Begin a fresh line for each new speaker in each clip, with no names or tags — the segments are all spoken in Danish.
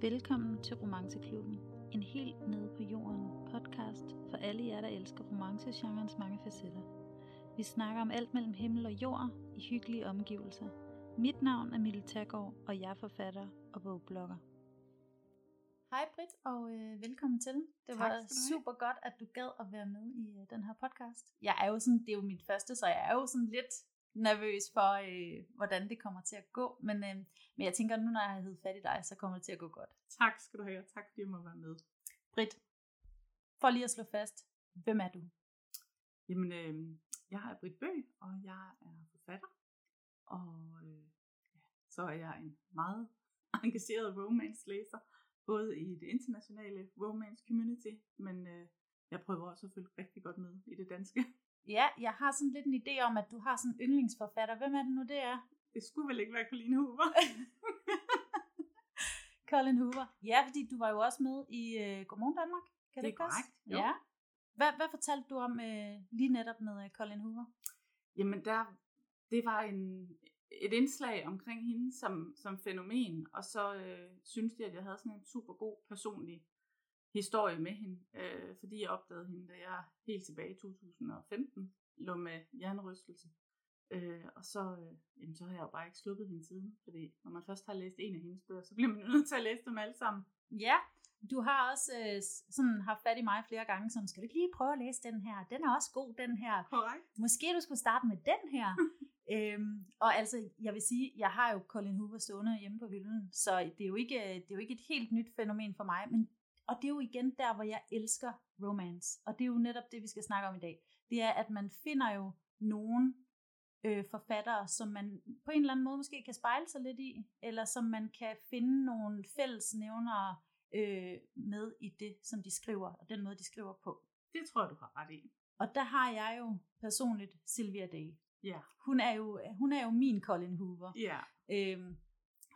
Velkommen til Romanceklubben, en helt nede på jorden podcast for alle jer, der elsker romancegenrens mange facetter. Vi snakker om alt mellem himmel og jord i hyggelige omgivelser. Mit navn er Mille Taggaard, og jeg er forfatter og bogblogger. Hej Britt, og øh, velkommen til. Det
Tak
var super godt, at du gad at være med i øh, den her podcast. Jeg er jo sådan, det er jo mit første, så jeg er jo sådan lidt nervøs for, øh, hvordan det kommer til at gå. Men, øh, men jeg tænker, nu når jeg har heddet fat i dig, så kommer det til at gå godt.
Tak skal du have, tak fordi jeg må være med.
Britt, for lige at slå fast, hvem er du?
Jamen, øh, jeg er Britt Bøg, og jeg er forfatter. Og øh, ja, så er jeg en meget engageret romance-læser, både i det internationale romance community, men øh, jeg prøver også at følge rigtig godt med i det danske.
Ja, jeg har sådan lidt en idé om, at du har sådan en yndlingsforfatter. Hvem er det nu, det er?
Det skulle vel ikke være Colleen Hoover?
Colin Hoover. Ja, fordi du var jo også med i øh, Godmorgen Danmark. Kan
Det
det,
er korrekt.
Ja. Hvad, hvad fortalte du om øh, lige netop med øh, Colin Hoover?
Jamen, der, det var en, et indslag omkring hende som, som fænomen, og så øh, synes de, at jeg havde sådan en super god personlig historie med hende, øh, fordi jeg opdagede hende, da jeg helt tilbage i 2015 lå med hjernerystelse. Øh, og så, øh, jamen, så har jeg jo bare ikke sluppet hende siden, fordi når man først har læst en af hendes bøger, så bliver man nødt til at læse dem alle sammen.
Ja, du har også øh, sådan haft fat i mig flere gange, som skal du ikke lige prøve at læse den her? Den er også god, den her.
Korrekt.
Måske du skulle starte med den her. øhm, og altså, jeg vil sige, jeg har jo Colin Hoover stående hjemme på hylden, så det er jo ikke, det er jo ikke et helt nyt fænomen for mig, men og det er jo igen der, hvor jeg elsker romance. Og det er jo netop det, vi skal snakke om i dag. Det er, at man finder jo nogle øh, forfattere, som man på en eller anden måde måske kan spejle sig lidt i, eller som man kan finde nogle fællesnævnere øh, med i det, som de skriver, og den måde, de skriver på.
Det tror jeg, du har ret i.
Og der har jeg jo personligt Sylvia Day.
Ja.
Hun er jo, hun er jo min Colin Hoover.
Ja.
Øhm,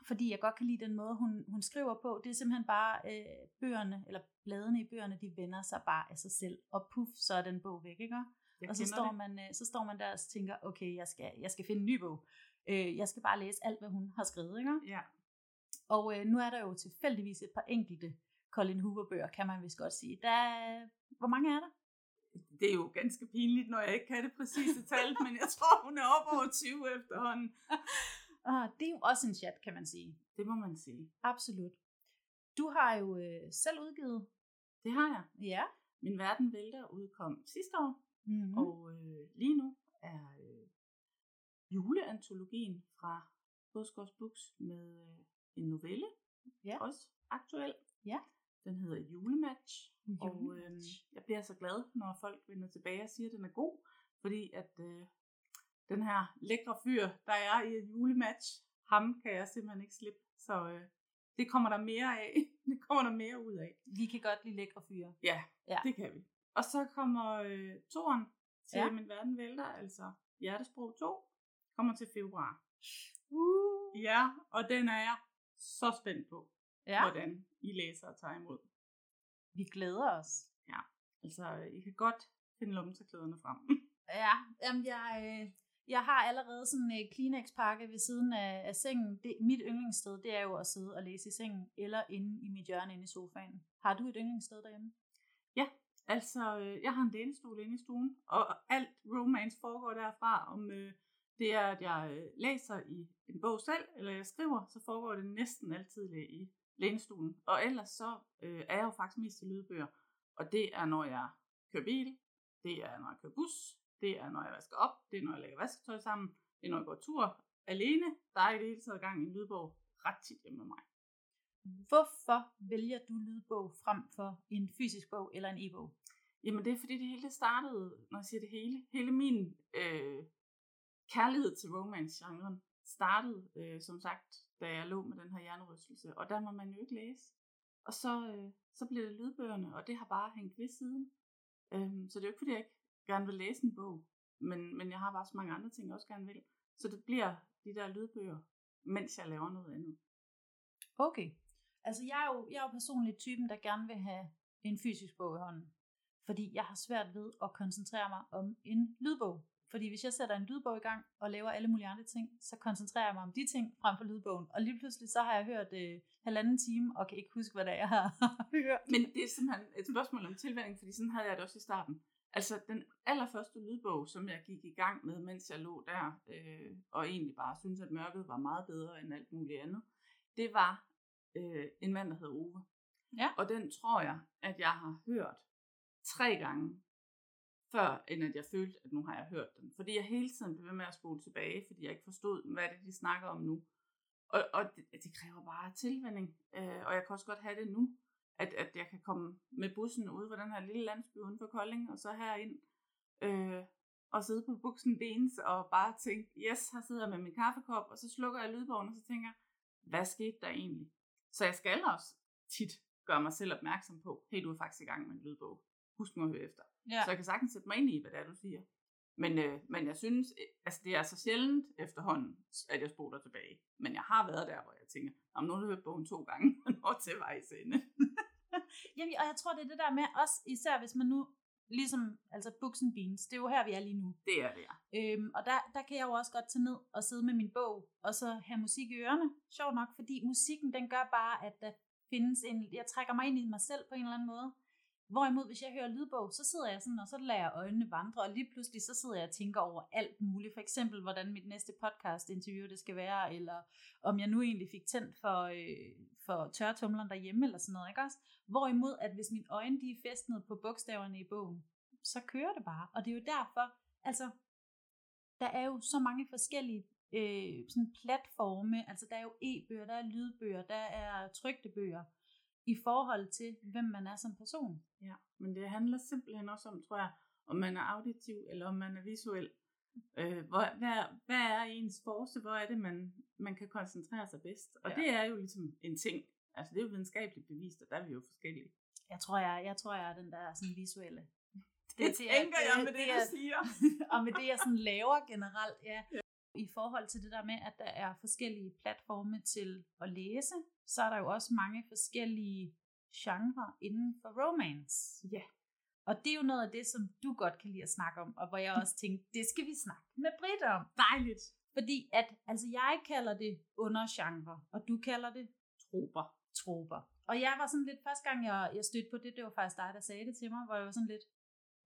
fordi jeg godt kan lide den måde, hun, hun skriver på. Det er simpelthen bare øh, bøgerne, eller bladene i bøgerne, de vender sig bare af sig selv. Og puff, så er den bog væk, ikke?
Jeg
og så står,
det.
man, øh, så står man der og tænker, okay, jeg skal, jeg skal finde en ny bog. Øh, jeg skal bare læse alt, hvad hun har skrevet, ikke?
Ja.
Og øh, nu er der jo tilfældigvis et par enkelte Colin Hoover-bøger, kan man vist godt sige. Der, er- hvor mange er der?
Det er jo ganske pinligt, når jeg ikke kan det præcise tal, men jeg tror, hun er op over 20 efterhånden.
Ah, det er jo også en chat, kan man sige.
Det må man sige.
Absolut. Du har jo øh, selv udgivet.
Det har jeg.
Ja.
Min verden vælter udkom sidste år,
Mm-hmm.
mm. og øh, lige nu er øh, juleantologien fra Bodsgaards Books med øh, en novelle,
Ja.
også aktuel.
Ja.
Den hedder Julematch, og øh,
Julematch.
jeg bliver så glad, når folk vender tilbage og siger, at den er god, fordi at øh, den her lækre fyr, der er i et julematch, ham kan jeg simpelthen ikke slippe. Så øh, det kommer der mere af. det kommer der mere ud af.
Vi kan godt lide lækre fyre.
Ja,
Ja.
ja. det kan vi. Og så kommer øh, toren til
Ja.
ja. Min Verden Vælter, altså Hjertesprog 2, kommer til februar.
Uh.
Ja, og den er jeg så spændt på,
Ja.
ja. hvordan I læser og tager imod.
Vi glæder os.
Altså, I kan godt finde lommetørklæderne frem.
Ja, jamen jeg, øh, jeg har allerede sådan en øh, Kleenex-pakke ved siden af, af sengen. Det, mit yndlingssted, det er jo at sidde og læse i sengen, eller inde i mit hjørne inde i sofaen. Har du et yndlingssted derhjemme?
Ja, altså, øh, jeg har en lænestol inde i stuen, og alt romance foregår derfra. Om øh, det er, at jeg øh, læser i en bog selv, eller jeg skriver, så foregår det næsten altid i lænestolen. Og ellers så øh, er jeg jo faktisk mest til lydbøger. Og det er, når jeg kører bil, det er, når jeg kører bus, det er, når jeg vasker op, det er, når jeg lægger vasketøj sammen, det er, når jeg går tur alene. Der er i det hele taget gang i en lydbog ret tit hjemme med mig.
Hvorfor vælger du lydbog frem for en fysisk bog eller en e-bog?
Jamen det er fordi det hele startede, når jeg siger det hele, hele min øh, kærlighed til romance-genren startede, øh, som sagt, da jeg lå med den her hjernerystelse, og der må man jo ikke læse. Og så, øh, så blev det lydbøgerne, og det har bare hængt ved siden. Øhm, så det er jo ikke fordi, jeg ikke gerne vil læse en bog, men, men jeg har bare så mange andre ting, jeg også gerne vil. Så det bliver de der lydbøger, mens jeg laver noget andet.
Okay. Altså jeg er jo, jeg er jo personligt typen, der gerne vil have en fysisk bog i hånden. Fordi jeg har svært ved at koncentrere mig om en lydbog. Fordi hvis jeg sætter en lydbog i gang og laver alle mulige andre ting, så koncentrerer jeg mig om de ting frem for lydbogen. Og lige pludselig så har jeg hørt øh, halvanden time, og kan ikke huske, hvad det er, jeg har hørt.
Men det er simpelthen et spørgsmål om tilvænning, fordi sådan havde jeg det også i starten. Altså den allerførste lydbog, som jeg gik i gang med, mens jeg lå der, øh, og egentlig bare syntes, at mørket var meget bedre end alt muligt andet, det var øh, en mand, der hed Ove.
Ja.
Og den tror jeg, at jeg har hørt tre gange, før end at jeg følte, at nu har jeg hørt den. Fordi jeg hele tiden blev ved med at spole tilbage, fordi jeg ikke forstod, hvad det er, de snakker om nu. Og, og det, det kræver bare tilvænding. Øh, og jeg kan også godt have det nu, at, at jeg kan komme med bussen ud fra den her lille landsby uden for Kolding, og så herind øh, og sidde på buksen Beans og bare tænke, yes, her sidder jeg med min kaffekop, og så slukker jeg lydbogen, og så tænker hvad skete der egentlig? Så jeg skal også tit gøre mig selv opmærksom på, hey, du er faktisk i gang med en lydbog. Husk nu at høre efter.
Ja.
Så jeg kan sagtens sætte mig ind i, hvad det er, du siger. Men, øh, men jeg synes, altså det er så sjældent efterhånden, at jeg spoler tilbage. Men jeg har været der, hvor jeg tænker, om nu har du hørt bogen to gange, og til vejs ende.
Jamen, og jeg tror, det er det der med, også især hvis man nu, ligesom, altså books and beans, det er jo her, vi er lige nu.
Det er det, ja.
Øhm, og der, der kan jeg jo også godt tage ned og sidde med min bog, og så have musik i ørerne. Sjovt nok, fordi musikken, den gør bare, at der findes en, jeg trækker mig ind i mig selv på en eller anden måde. Hvorimod, hvis jeg hører lydbog, så sidder jeg sådan, og så lader jeg øjnene vandre, og lige pludselig så sidder jeg og tænker over alt muligt. For eksempel, hvordan mit næste podcast-interview det skal være, eller om jeg nu egentlig fik tændt for, øh, for tørretumleren derhjemme, eller sådan noget, ikke også? Hvorimod, at hvis mine øjne de er festnet på bogstaverne i bogen, så kører det bare. Og det er jo derfor, altså, der er jo så mange forskellige øh, sådan platforme, altså der er jo e-bøger, der er lydbøger, der er trygte bøger, i forhold til, hvem man er som person.
Ja, men det handler simpelthen også om, tror jeg, om man er auditiv, eller om man er visuel. Øh, hvor, hvad, hvad er ens force? Hvor er det, man, man kan koncentrere sig bedst? Og
Ja.
ja. det er jo ligesom en ting. Altså det er jo videnskabeligt bevist, og der er vi jo forskellige.
Jeg tror, jeg, jeg, tror, jeg er den der sådan visuelle.
Det,
det er-
tænker jeg
det-
med det,
det
du
er-
siger.
og med det, jeg sådan laver generelt, ja. I forhold til det der med, at der er forskellige platforme til at læse, så er der jo også mange forskellige genrer inden for romance.
Ja.
Og det er jo noget af det, som du godt kan lide at snakke om, og hvor jeg også tænkte, det skal vi snakke med Britt om.
Dejligt.
Fordi at, altså jeg kalder det undergenre, og du kalder det
Troper.
troper. Og jeg var sådan lidt, første gang jeg, jeg stødte på det, det var faktisk dig, der sagde det til mig, hvor jeg var sådan lidt,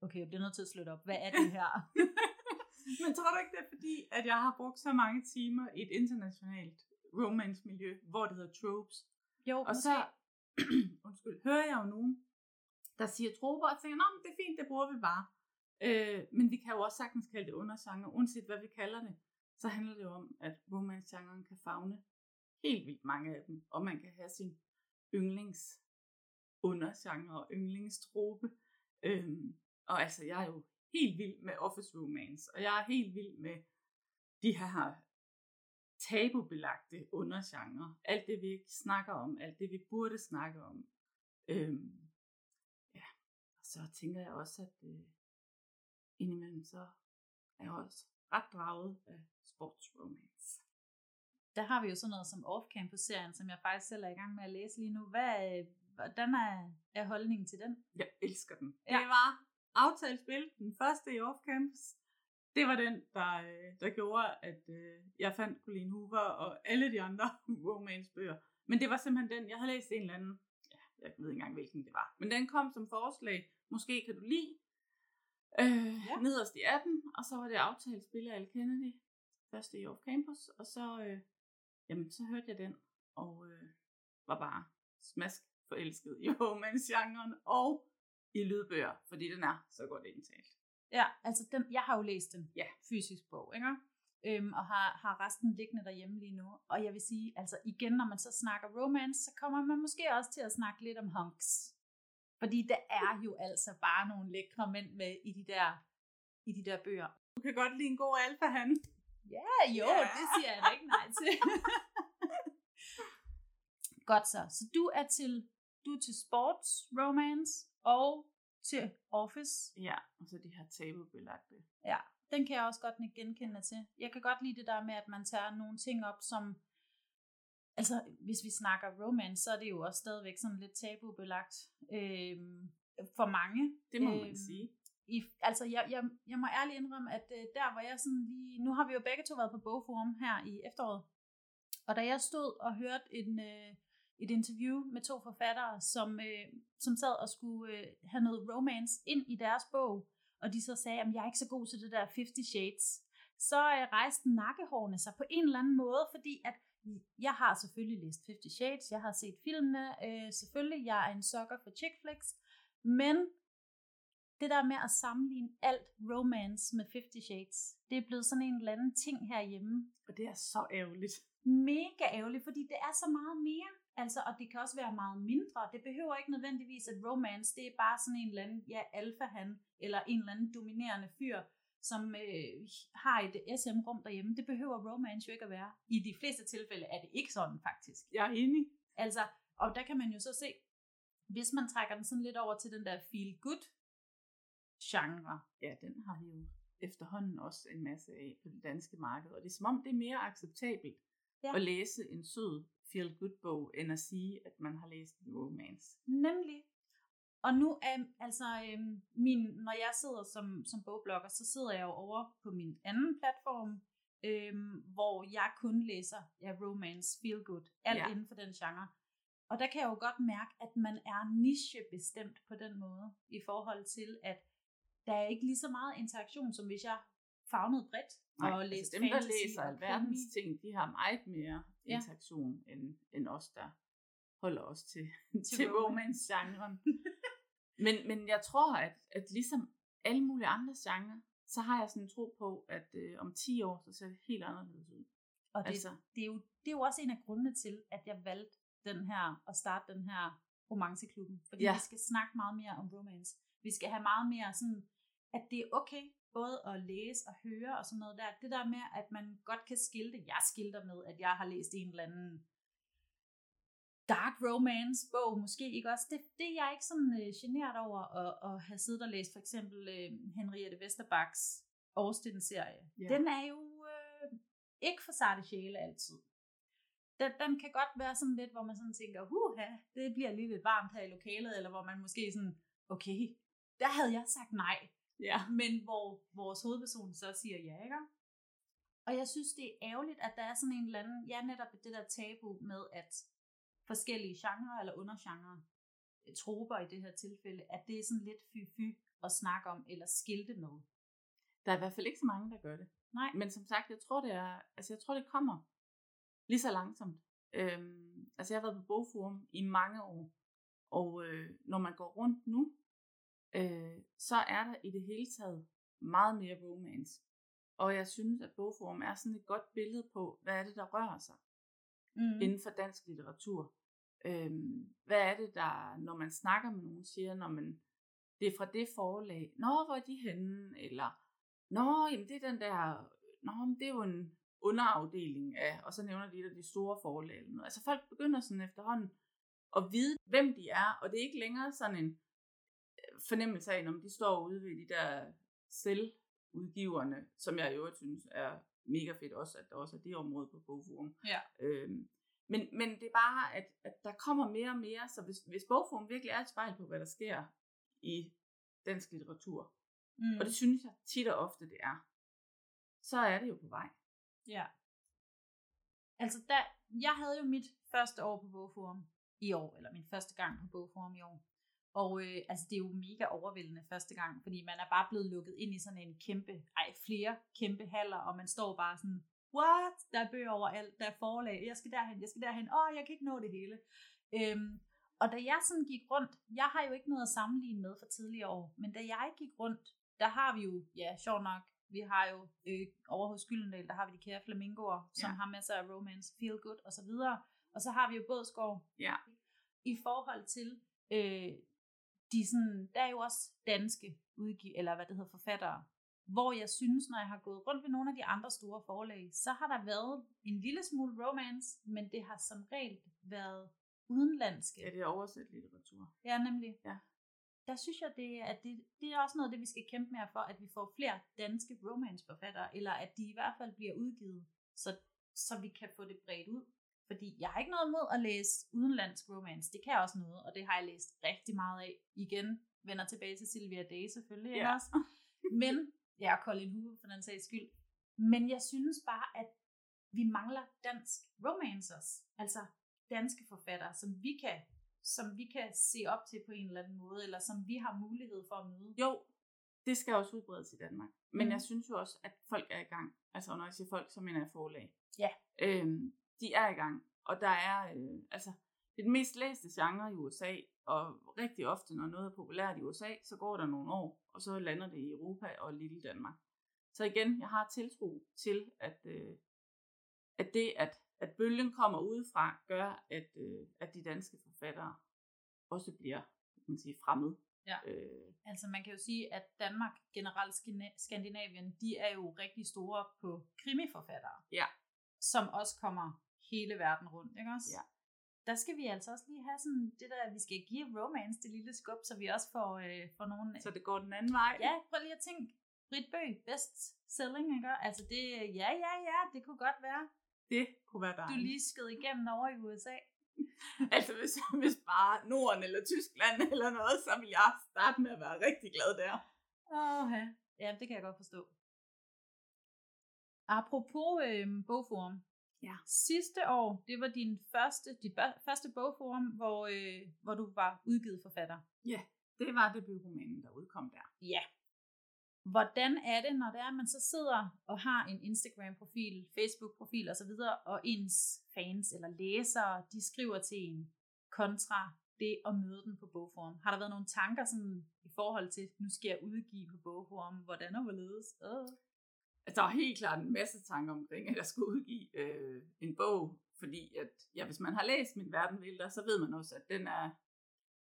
okay, jeg bliver nødt til at slutte op. Hvad er det her?
Men tror du ikke, det er fordi, at jeg har brugt så mange timer i et internationalt romance-miljø, hvor det hedder tropes,
jo,
Og så undskyld, hører jeg jo nogen, der siger troper, og tænker, Nå, men det er fint, det bruger vi bare. Øh, men vi kan jo også sagtens kalde det undergenre, uanset hvad vi kalder det. Så handler det jo om, at romance-genren kan fagne helt vildt mange af dem, og man kan have sin yndlings undergenre og yndlingstrope. Øhm, og altså, jeg er jo helt vild med office romance, og jeg er helt vild med de her tabubelagte undergenre. Alt det, vi ikke snakker om, alt det, vi burde snakke om. Øhm, ja, og så tænker jeg også, at øh, indimellem så er jeg også ret draget af sportsromance.
der har vi jo sådan noget som Off-Campus-serien, som jeg faktisk selv er i gang med at læse lige nu. Hvad, øh, hvordan er, er holdningen til den?
Jeg elsker den.
Ja.
Det var aftalespil, den første i Off Campus. Det var den, der, øh, der gjorde, at øh, jeg fandt Colleen Hoover og alle de andre romance-bøger. Men det var simpelthen den, jeg havde læst en eller anden, ja, jeg ved ikke engang, hvilken det var. Men den kom som forslag, måske kan du lide, øh,
Ja.
nederst i 18, og så var det aftalespil af Al Kennedy, første i Off Campus, og så, øh, jamen, så hørte jeg den, og øh, var bare smask forelsket i romance-genren og i lydbøger, fordi den er så godt indtalt.
Ja, altså den, jeg har jo læst den
Ja.
fysisk bog, ikke? Øhm, og har, har resten liggende derhjemme lige nu. Og jeg vil sige, altså igen, når man så snakker romance, så kommer man måske også til at snakke lidt om hunks. Fordi der er jo altså bare nogle lækre mænd med i de der, i de der bøger.
Du kan godt lide en god alfahan.
Ja, jo,
Ja.
det siger jeg da ikke nej til. Godt så. Så du er til, du er til sports, romance og til office.
Ja, og så de her tabubelagte.
Ja, den kan jeg også godt genkende til. Jeg kan godt lide det der med, at man tager nogle ting op, som... Altså, hvis vi snakker romance, så er det jo også stadigvæk sådan lidt tabubelagt. Øhm, for mange.
Det må man
Øhm,
sige.
i, altså jeg, jeg, jeg må ærligt indrømme, at øh, der hvor jeg sådan lige, nu har vi jo begge to været på bogforum her i efteråret, og da jeg stod og hørte en, øh, et interview med to forfattere, som, øh, som sad og skulle øh, have noget romance ind i deres bog, og de så sagde, at jeg er ikke så god til det der 50 Shades, så øh, rejste nakkehårene sig på en eller anden måde, fordi at jeg har selvfølgelig læst 50 Shades, jeg har set filmene, øh, selvfølgelig, jeg er en sucker for chick flicks, men det der med at sammenligne alt romance med 50 Shades, det er blevet sådan en eller anden ting herhjemme.
Og det er så ærgerligt.
Mega ærgerligt, fordi det er så meget mere. Altså, og det kan også være meget mindre. Det behøver ikke nødvendigvis, at romance, det er bare sådan en eller anden, ja, alfa-han, eller en eller anden dominerende fyr, som øh, har et SM-rum derhjemme. Det behøver romance jo ikke at være. I de fleste tilfælde er det ikke sådan, faktisk.
Jeg er enig.
Altså, og der kan man jo så se, hvis man trækker den sådan lidt over til den der feel-good genre.
Ja, den har vi jo efterhånden også en masse af på det danske marked. Og det er som om, det er mere acceptabelt ja. at læse en sød feel-good-bog, end at sige, at man har læst en romance.
Nemlig. Og nu er altså, øhm, min, når jeg sidder som, som bogblogger, så sidder jeg jo over på min anden platform, øhm, hvor jeg kun læser ja, romance, feel good, alt ja. inden for den genre. Og der kan jeg jo godt mærke, at man er nichebestemt på den måde, i forhold til, at der er ikke lige så meget interaktion, som hvis jeg fagnede bredt
Nej, og læste altså dem, der læser alverdens ting, de har meget mere ja. interaktion end, end os, der holder os til, til, til romance-genren. men, men jeg tror, at, at ligesom alle mulige andre genrer, så har jeg sådan en tro på, at øh, om 10 år, så ser det helt anderledes ud.
Og det, altså. det, er jo, det er jo også en af grundene til, at jeg valgte den her, at starte den her romanceklubben. Fordi ja. vi skal snakke meget mere om romance. Vi skal have meget mere sådan, at det er okay både at læse og høre og sådan noget der. Det der med, at man godt kan skilte, jeg skilter med, at jeg har læst en eller anden dark romance bog, måske ikke også. Det, det er jeg ikke sådan uh, generet over at, at have siddet og læst for eksempel uh, Henriette Vesterbaks Austin-serie. Ja. Den er jo uh, ikke for sarte sjæle altid. Den, den kan godt være sådan lidt, hvor man sådan tænker, huha, det bliver lige lidt varmt her i lokalet, eller hvor man måske sådan, okay, der havde jeg sagt nej. Ja. Men hvor vores hovedperson så siger ja, ikke? Og jeg synes, det er ærgerligt, at der er sådan en eller anden, ja, netop det der tabu med, at forskellige genrer eller undergenre, øh, troper i det her tilfælde, at det er sådan lidt fy-fy at snakke om eller skilte med.
Der er i hvert fald ikke så mange, der gør det.
Nej.
Men som sagt, jeg tror, det er, altså jeg tror, det kommer lige så langsomt. Øhm, altså jeg har været på bogforum i mange år, og øh, når man går rundt nu, øh, så er der i det hele taget meget mere romance. Og jeg synes, at bogforum er sådan et godt billede på, hvad er det, der rører sig mm. inden for dansk litteratur. Øhm, hvad er det, der, når man snakker med nogen, siger, når man, det er fra det forlag, nå, hvor er de henne, eller, nå, jamen det er den der, nå, men det er jo en underafdeling af, og så nævner de der de store forlag. Eller noget. Altså folk begynder sådan efterhånden at vide, hvem de er, og det er ikke længere sådan en, fornemmelse af, når de står ude ved de der selvudgiverne, som jeg i øvrigt synes er mega fedt også, at der også er det område på Bogforum.
Ja.
Øhm, men, men det er bare, at, at der kommer mere og mere, så hvis, hvis Bogforum virkelig er et spejl på, hvad der sker i dansk litteratur, mm. og det synes jeg tit og ofte det er, så er det jo på vej.
Ja. Altså, da, jeg havde jo mit første år på Bogforum i år, eller min første gang på Bogforum i år. Og øh, altså, det er jo mega overvældende første gang, fordi man er bare blevet lukket ind i sådan en kæmpe, ej, flere kæmpe haller, og man står bare sådan, what? Der er bøger overalt, der er forlag, jeg skal derhen, jeg skal derhen, åh, jeg kan ikke nå det hele. Øhm, og da jeg sådan gik rundt, jeg har jo ikke noget at sammenligne med for tidligere år, men da jeg gik rundt, der har vi jo, ja, sjov nok, vi har jo øh, over hos Gyldendal, der har vi de kære flamingoer, som ja. har masser af romance, feel good og så videre. Og så har vi jo Bådskov.
Ja.
I forhold til øh, de sådan, der er jo også danske udgiv, eller hvad det hedder, forfattere, hvor jeg synes, når jeg har gået rundt ved nogle af de andre store forlag, så har der været en lille smule romance, men det har som regel været udenlandske.
Ja, det er oversat litteratur.
Ja, nemlig.
Ja.
Der synes jeg, det, at det, det er også noget af det, vi skal kæmpe mere for, at vi får flere danske romanceforfattere, eller at de i hvert fald bliver udgivet, så, så vi kan få det bredt ud. Fordi jeg har ikke noget imod at læse udenlandsk romance. Det kan også noget, og det har jeg læst rigtig meget af. Igen, vender tilbage til Sylvia Day selvfølgelig,
Ja.
også? Men, ja, og Colin Hoover for den sags skyld. Men jeg synes bare, at vi mangler dansk romancers. Altså danske forfattere, som vi kan som vi kan se op til på en eller anden måde, eller som vi har mulighed for at møde.
Jo, det skal også udbredes i Danmark. Men
Mhm.
jeg synes jo også, at folk er i gang. Altså når jeg siger folk, så mener jeg forlag.
Ja.
Øhm, de er i gang. Og der er, øh, altså, det er den mest læste genre i USA, og rigtig ofte, når noget er populært i USA, så går der nogle år, og så lander det i Europa og lille Danmark. Så igen, jeg har tiltro til, at, øh, at det, at, at bølgen kommer udefra, gør, at, øh, at de danske forfattere også bliver, kan man sige, fremmed.
Ja.
Øh,
Altså man kan jo sige, at Danmark, generelt Skandinavien, de er jo rigtig store på krimiforfattere.
Ja.
Som også kommer hele verden rundt, ikke også?
Ja.
Der skal vi altså også lige have sådan det der, at vi skal give romance det lille skub, så vi også får, øh, får nogen...
Så det går den anden vej.
Ja, prøv lige at tænke. Britt Bøg, best selling, ikke? Altså det, ja, ja, ja, det kunne godt være.
Det kunne være
Du
dejligt.
lige skød igennem over i USA.
Altså hvis, hvis bare Norden eller Tyskland eller noget, så vil jeg starte med at være rigtig glad der.
Åh, ja. ja, det kan jeg godt forstå. Apropos øh, bogforum.
Ja.
Sidste år, det var din første, dit første bogforum, hvor, øh, hvor du var udgivet forfatter.
Det var det byromanen, der udkom der.
Ja. Hvordan er det, når det er, at man så sidder og har en Instagram-profil, Facebook-profil osv., og ens fans eller læsere, de skriver til en kontra det at møde den på bogforum? Har der været nogle tanker sådan, i forhold til, nu skal jeg udgive på bogforum, hvordan og hvorledes? Uh.
Altså, der var helt klart en masse tanker omkring, at jeg skulle udgive øh, en bog, fordi at, ja, hvis man har læst Min Verden Vilder, så ved man også, at den er,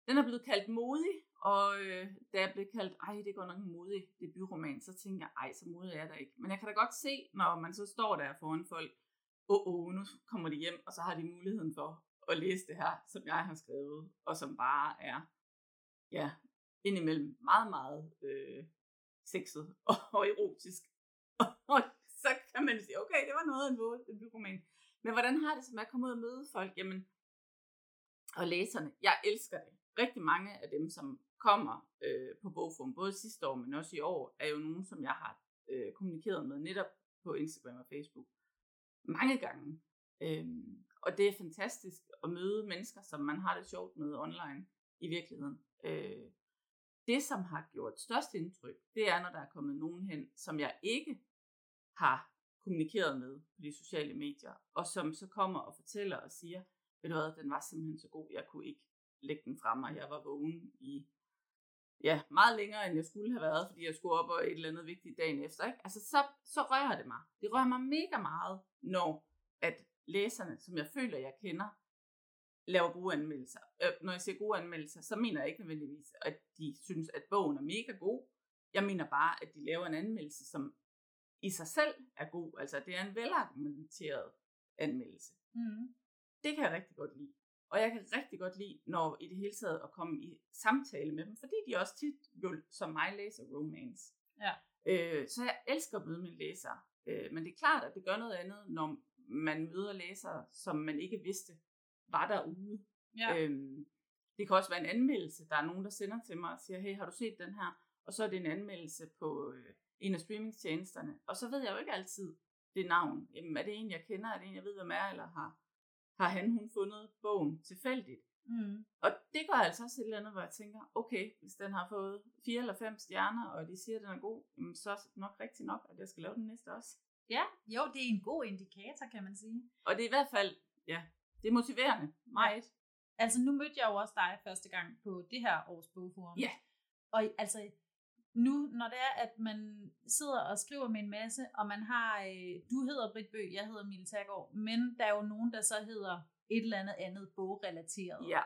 den er blevet kaldt modig, og øh, da jeg blev kaldt, ej, det går nok en modig debutroman, så tænker jeg, ej, så modig er der ikke. Men jeg kan da godt se, når man så står der foran folk, åh, oh, oh, nu kommer de hjem, og så har de muligheden for at læse det her, som jeg har skrevet, og som bare er, ja, indimellem meget, meget øh, sexet og, og erotisk. Og så kan man sige, okay, det var noget af en våd debutroman. Men hvordan har det som at komme ud og møde folk? Jamen, og læserne, jeg elsker det. Rigtig mange af dem, som kommer øh, på Bogforum, både sidste år, men også i år, er jo nogen, som jeg har øh, kommunikeret med netop på Instagram og Facebook mange gange. Øhm, og det er fantastisk at møde mennesker, som man har det sjovt med online i virkeligheden. Øh, det, som har gjort størst indtryk, det er, når der er kommet nogen hen, som jeg ikke har kommunikeret med på de sociale medier, og som så kommer og fortæller og siger, ved du hvad, den var simpelthen så god, jeg kunne ikke lægge den frem, og jeg var vågen i ja, meget længere, end jeg skulle have været, fordi jeg skulle op og et eller andet vigtigt dagen efter. Ikke? Altså, så, så rører det mig. Det rører mig mega meget, når at læserne, som jeg føler, jeg kender, laver gode anmeldelser. Øh, når jeg siger gode anmeldelser, så mener jeg ikke nødvendigvis, at de synes, at bogen er mega god. Jeg mener bare, at de laver en anmeldelse, som i sig selv er god. Altså, det er en velargumenteret anmeldelse.
Mm.
Det kan jeg rigtig godt lide. Og jeg kan rigtig godt lide, når i det hele taget at komme i samtale med dem, fordi de også tit jo som mig læser romance.
Ja.
Øh, så jeg elsker at møde mine læsere. Øh, men det er klart, at det gør noget andet, når man møder læsere, som man ikke vidste var derude.
Ja.
Øhm, det kan også være en anmeldelse. Der er nogen, der sender til mig og siger, hey, har du set den her? Og så er det en anmeldelse på øh, en af streamingtjenesterne. Og så ved jeg jo ikke altid det navn. Jamen, er det en, jeg kender? Er det en, jeg ved, hvem er? Eller har, har han, hun fundet bogen tilfældigt?
Mm.
Og det gør altså også et eller andet, hvor jeg tænker, okay, hvis den har fået fire eller fem stjerner, og de siger, at den er god, jamen, så er det nok rigtigt nok, at jeg skal lave den næste også.
Ja, jo, det er en god indikator, kan man sige.
Og det er i hvert fald, ja, det er motiverende. Meget.
Altså, nu mødte jeg jo også dig første gang på det her års bogforum.
Ja.
Og altså, nu, når det er, at man sidder og skriver med en masse, og man har, øh, du hedder Britt Bøg, jeg hedder Mille Taggaard, men der er jo nogen, der så hedder et eller andet andet bogrelateret.
Ja,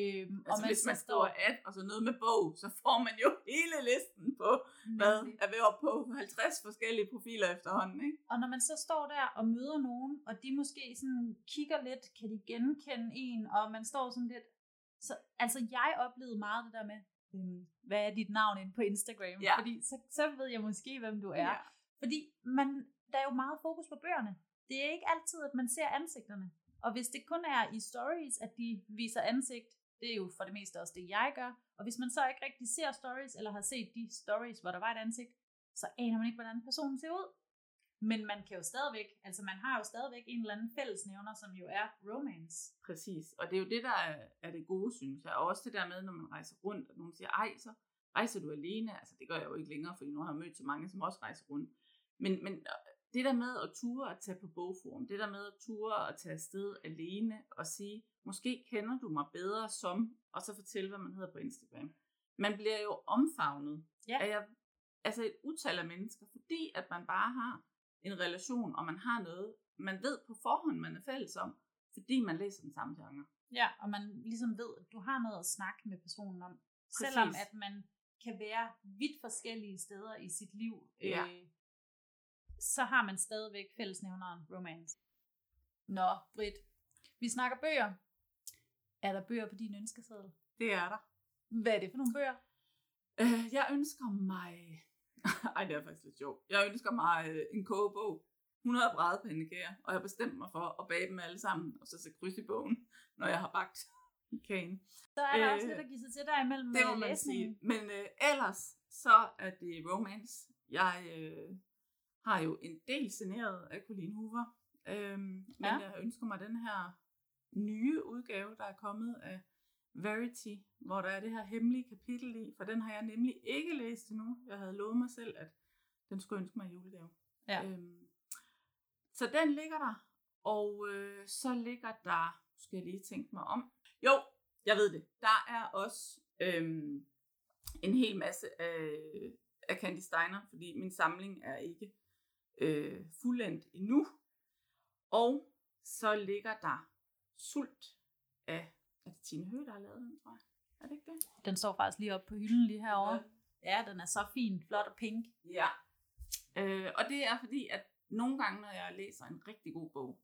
Øhm,
altså hvis
så
man skriver at, og så noget med bog, så får man jo hele listen på, hvad er ved op på 50 forskellige profiler efterhånden, ikke?
Og når man så står der og møder nogen, og de måske sådan kigger lidt, kan de genkende en, og man står sådan lidt... Så, altså jeg oplevede meget det der med, hvad er dit navn inde på Instagram?
Ja.
Fordi så, så ved jeg måske, hvem du er.
Ja.
Fordi man, der er jo meget fokus på bøgerne. Det er ikke altid, at man ser ansigterne. Og hvis det kun er i stories, at de viser ansigt, Det er jo for det meste også det, jeg gør. Og hvis man så ikke rigtig ser stories, eller har set de stories, hvor der var et ansigt, så aner man ikke, hvordan personen ser ud. Men man kan jo stadigvæk, altså man har jo stadigvæk en eller anden fællesnævner, som jo er romance.
Præcis, og det er jo det, der er, er det gode, synes jeg. Og også det der med, når man rejser rundt, og nogen siger, ej, så rejser du alene. Altså det gør jeg jo ikke længere, fordi nu har jeg mødt så mange, som også rejser rundt. Men, men det der med at ture at tage på bogforum, det der med at ture at tage afsted alene og sige, måske kender du mig bedre som, og så fortælle, hvad man hedder på Instagram. Man bliver jo omfavnet
Ja.
af jeg, altså et utal af mennesker, fordi at man bare har en relation, og man har noget, man ved på forhånd, man er fælles om, fordi man læser den samme genre.
Ja, og man ligesom ved, at du har noget at snakke med personen om.
Præcis.
Selvom at man kan være vidt forskellige steder i sit liv,
Ja.
øh, så har man stadigvæk fællesnævneren romance. Nå, Britt, vi snakker bøger. Er der bøger på din ønskeseddel?
Det er der.
Hvad er det for nogle bøger?
Øh, jeg ønsker mig... Ej, det er faktisk lidt sjovt. Jeg ønsker mig øh, en kogebog. 100 brædepandekager, og jeg bestemt mig for at bage dem alle sammen, og så sætte kryds i bogen, når jeg har bagt kagen.
Så er der
Øh,
også lidt at give sig til dig imellem
Det må
øh,
man
læsningen.
sige. Men øh, ellers, så er det romance. Jeg øh, har jo en del signeret af Colleen Hoover, øhm, men
Ja.
jeg ønsker mig den her nye udgave, der er kommet af Verity, hvor der er det her hemmelige kapitel i, for den har jeg nemlig ikke læst endnu. Jeg havde lovet mig selv, at den skulle ønske mig julegave.
Ja.
Øhm, så den ligger der, og øh, så ligger der, skal jeg lige tænke mig om, jo, jeg ved det, der er også øhm, en hel masse af, af Candy Steiner, fordi min samling er ikke øh, fuldendt endnu. Og så ligger der Sult af, er det Tine Høgh, der har lavet den, tror jeg? Er det ikke det?
Den står faktisk lige oppe på hylden lige herovre. Ja, den er så fin, flot og pink.
Ja. Øh, og det er fordi, at nogle gange, når jeg læser en rigtig god bog,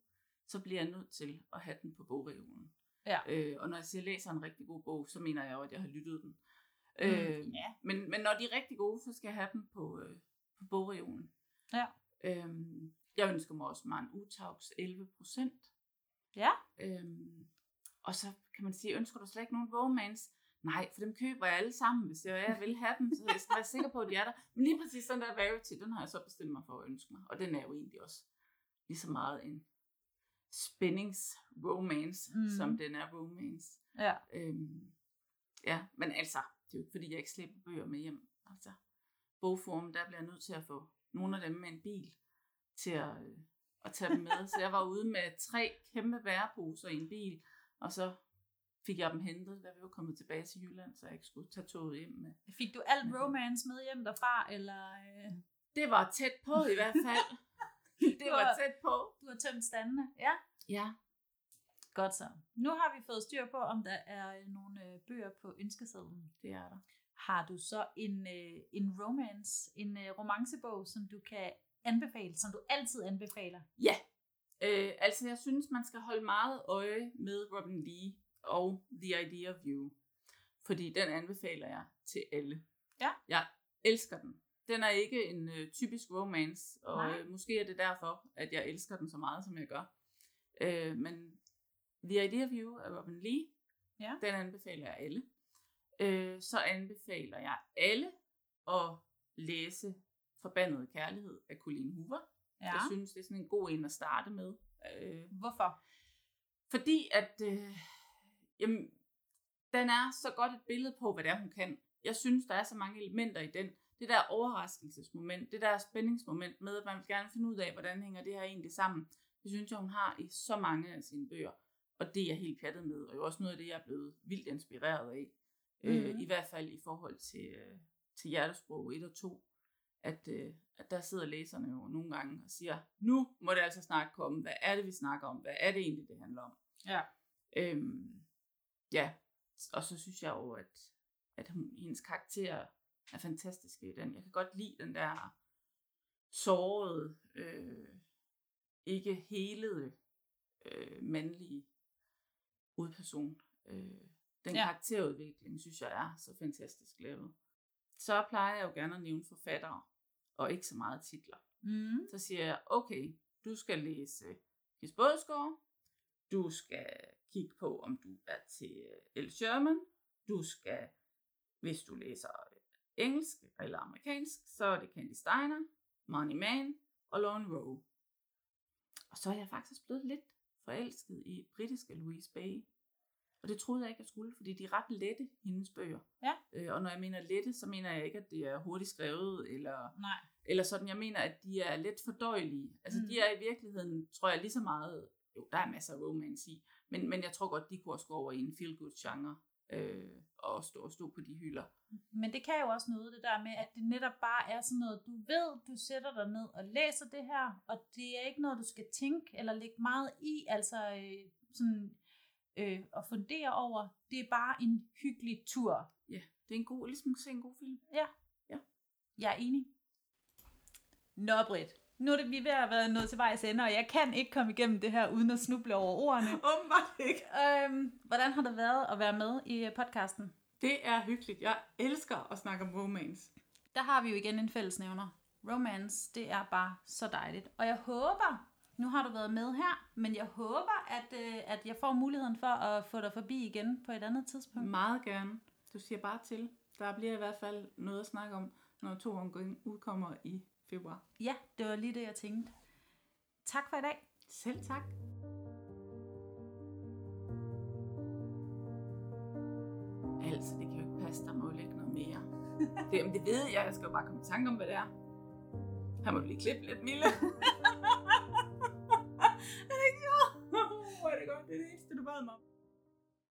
så bliver jeg nødt til at have den på bogreolen.
Ja.
Øh, og når jeg siger, læser en rigtig god bog, så mener jeg jo, at jeg har lyttet den.
Mm,
Øh,
ja.
men, men når de er rigtig gode, så skal jeg have dem på, øh, på bogreolen.
Ja.
Øhm, jeg ønsker mig også mig en Utaugs 11 procent.
Ja.
Øhm, og så kan man sige, ønsker du slet ikke nogen romance? Nej, for dem køber jeg alle sammen, hvis jeg, jeg vil have dem, så jeg skal være sikker på, at de er der. Men lige præcis den der Verity, den har jeg så bestemt mig for at ønske mig. Og den er jo egentlig også lige så meget en spændings-romance,
Mm.
som den er romance.
Ja.
Øhm, ja, men altså, det er jo ikke fordi, jeg ikke slæber bøger med hjem. Altså, bogform, der bliver jeg nødt til at få nogle af dem med en bil til at, øh, at tage dem med. Så jeg var ude med tre kæmpe bæreposer i en bil, og så fik jeg dem hentet, da vi var kommet tilbage til Jylland, så jeg ikke skulle tage toget hjem med.
Fik du alt romance med hjem derfra, eller øh,
Det var tæt på i hvert fald. det var tæt på.
du har tømt standene? Ja.
Ja.
Godt så. Nu har vi fået styr på, om der er øh, nogle øh, bøger på ønskesedlen.
Det er der.
Har du så en, en romance, en romancebog, som du kan anbefale, som du altid anbefaler?
Ja. Øh, altså, jeg synes, man skal holde meget øje med Robin Lee og The Idea of You. Fordi den anbefaler jeg til alle.
Ja.
Jeg elsker den. Den er ikke en øh, typisk romance, og
Nej.
øh, måske er det derfor, at jeg elsker den så meget, som jeg gør. Øh, men The Idea of You af Robin Lee,
Ja.
den anbefaler jeg alle. Øh, så anbefaler jeg alle at læse Forbandet Kærlighed af Colleen Hoover.
Ja.
Jeg synes, det er sådan en god en at starte med. Øh,
Hvorfor?
fordi at, øh, jamen, den er så godt et billede på, hvad det er, hun kan. Jeg synes, der er så mange elementer i den. Det der overraskelsesmoment, det der spændingsmoment med, at man vil gerne finde ud af, hvordan hænger det her egentlig sammen. Det synes jeg, hun har i så mange af sine bøger. Og det er jeg helt pjattet med, og jo også noget af det, jeg er blevet vildt inspireret af. Mm. Øh,
Mhm.
I hvert fald i forhold til, øh, til hjertesprog 1 og 2. At, øh, at der sidder læserne jo nogle gange og siger, nu må det altså snart komme. Hvad er det, vi snakker om? Hvad er det egentlig, det handler om?
Ja.
Øhm, ja, og så synes jeg jo, at, at hun, hendes karakter er fantastisk i den. Jeg kan godt lide den der sårede, øh, ikke helede, øh, mandlige udperson. Øh, den
ja.
karakterudvikling, synes jeg er så fantastisk lavet. Så plejer jeg jo gerne at nævne forfattere, og ikke så meget titler.
Mm.
Så siger jeg, okay, du skal læse Kis Bådsgaard, Du skal kigge på, om du er til El Sherman. Du skal, hvis du læser engelsk eller amerikansk, så er det Candy Steiner, Money Man og Lauren Rowe. Og så er jeg faktisk blevet lidt forelsket i britiske Louise Bay. Og det troede jeg ikke, jeg skulle, fordi de er ret lette, hendes bøger.
Ja.
Øh, og når jeg mener lette, så mener jeg ikke, at det er hurtigt skrevet, eller,
Nej.
eller sådan. Jeg mener, at de er let fordøjelige. Altså,
Mm.
de er i virkeligheden, tror jeg, lige så meget... Jo, der er masser af romance i, men, men jeg tror godt, de kunne også gå over i en feel-good-genre, øh, og stå, og stå på de hylder.
Men det kan jo også noget, det der med, at det netop bare er sådan noget, du ved, du sætter dig ned og læser det her, og det er ikke noget, du skal tænke eller lægge meget i, altså øh, sådan øh, at fundere over. Det er bare en hyggelig tur.
Ja, det er en god, ligesom at se en god film.
Jeg er enig. Nå, Britt. Nu er det, vi er ved at være nået til vejs ende, og jeg kan ikke komme igennem det her, uden at snuble over ordene.
Åbenbart ikke.
Øhm, hvordan har det været at være med i øh, podcasten?
Det er hyggeligt. Jeg elsker at snakke om romance.
Der har vi jo igen en fællesnævner. Romance, det er bare så dejligt. Og jeg håber, nu har du været med her, men jeg håber, at, øh, at jeg får muligheden for at få dig forbi igen på et andet tidspunkt.
Meget gerne. Du siger bare til. Der bliver i hvert fald noget at snakke om, når to omgang udkommer i februar.
Ja, det var lige det, jeg tænkte. Tak for i dag.
Selv tak. Altså, det kan jo ikke passe, der må ligge noget mere. Det, det ved jeg, jeg skal jo bare komme i tanke om, hvad det er. Her må du lige klippe lidt, Mille. er det ikke